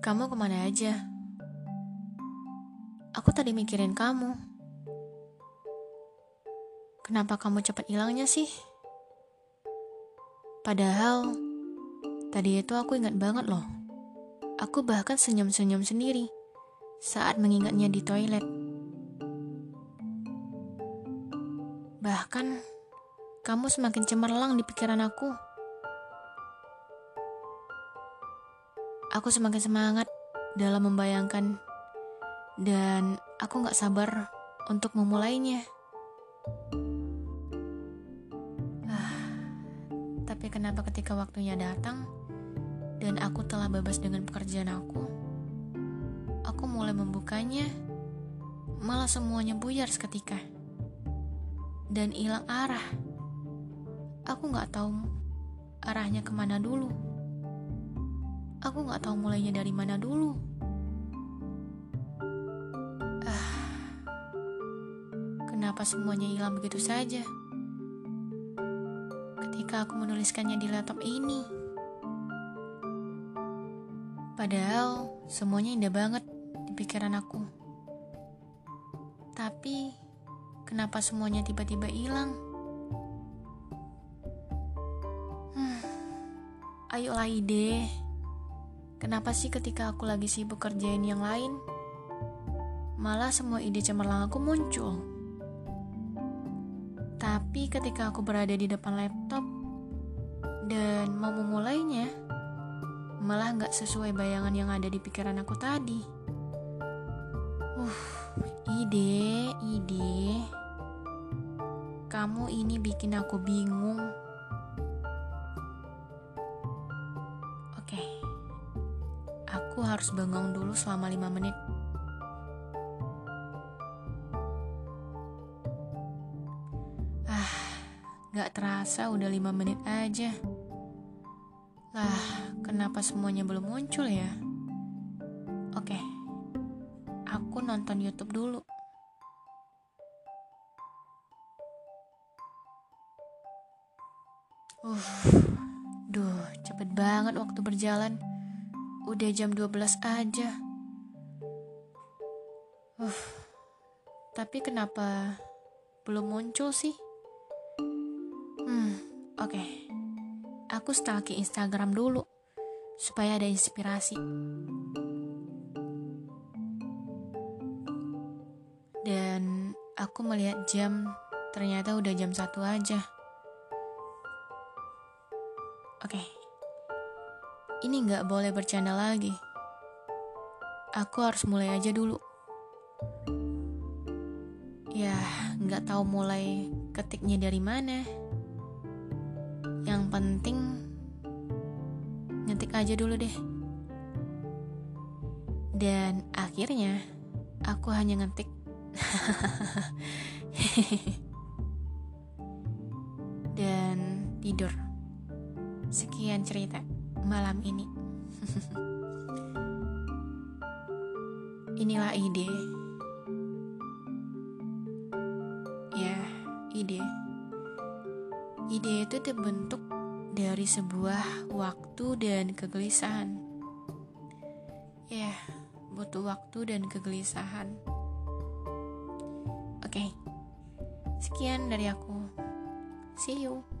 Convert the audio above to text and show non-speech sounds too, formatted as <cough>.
Kamu ke mana aja? Aku tadi mikirin kamu. Kenapa kamu cepat hilangnya sih? Padahal, tadi itu aku ingat banget loh. Aku bahkan senyum-senyum sendiri saat mengingatnya di toilet. Bahkan, kamu semakin cemerlang di pikiran aku. Aku semakin semangat dalam membayangkan dan aku gak sabar untuk memulainya. Ah, tapi kenapa ketika waktunya datang dan aku telah bebas dengan pekerjaan aku, aku mulai membukanya, malah semuanya buyar seketika dan hilang arah. Aku gak tahu arahnya ke mana dulu. Aku gak tahu mulainya dari mana dulu. Ah, kenapa semuanya hilang begitu saja? Ketika aku menuliskannya di laptop ini. Padahal semuanya indah banget di pikiran aku. Tapi kenapa semuanya tiba-tiba hilang? Hmm, ayolah ide. Kenapa sih ketika aku lagi sibuk kerjain yang lain, malah semua ide cemerlang aku muncul? Tapi ketika aku berada di depan laptop dan mau memulainya, malah nggak sesuai bayangan yang ada di pikiran aku tadi. Uh, ide, ide. Kamu ini bikin aku bingung. Aku harus bengong dulu selama lima menit. Ah, gak terasa udah lima menit aja. Lah, kenapa semuanya belum muncul ya? Oke, aku nonton YouTube dulu. Uh, duh, cepet banget waktu berjalan. Udah jam 12 aja. Uh, tapi kenapa belum muncul sih? Hmm, oke. Okay. Aku stalking Instagram dulu supaya ada inspirasi. Dan aku melihat jam, ternyata udah jam satu aja. Oke. Okay ini nggak boleh bercanda lagi. Aku harus mulai aja dulu. Ya, nggak tahu mulai ketiknya dari mana. Yang penting ngetik aja dulu deh. Dan akhirnya aku hanya ngetik. <laughs> Dan tidur. Sekian cerita malam ini. Inilah ide. Ya, ide. Ide itu terbentuk dari sebuah waktu dan kegelisahan. Ya, butuh waktu dan kegelisahan. Oke. Sekian dari aku. See you.